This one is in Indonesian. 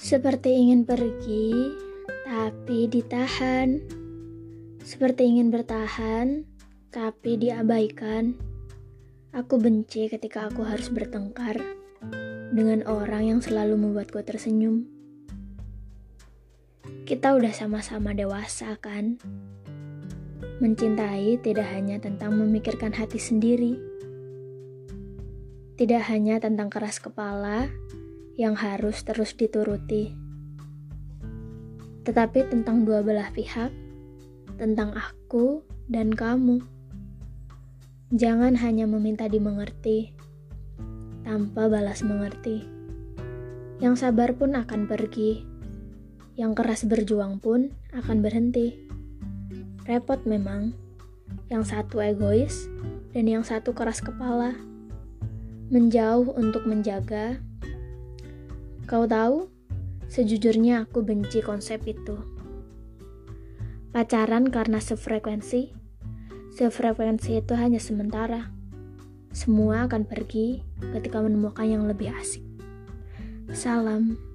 Seperti ingin pergi, tapi ditahan. Seperti ingin bertahan, tapi diabaikan. Aku benci ketika aku harus bertengkar dengan orang yang selalu membuatku tersenyum. Kita udah sama-sama dewasa, kan? Mencintai tidak hanya tentang memikirkan hati sendiri, tidak hanya tentang keras kepala yang harus terus dituruti, tetapi tentang dua belah pihak, tentang aku dan kamu. Jangan hanya meminta dimengerti tanpa balas mengerti. Yang sabar pun akan pergi, yang keras berjuang pun akan berhenti. Repot memang, yang satu egois dan yang satu keras kepala. Menjauh untuk menjaga Kau tahu, sejujurnya aku benci konsep itu. Pacaran karena sefrekuensi, sefrekuensi itu hanya sementara. Semua akan pergi ketika menemukan yang lebih asik. Salam.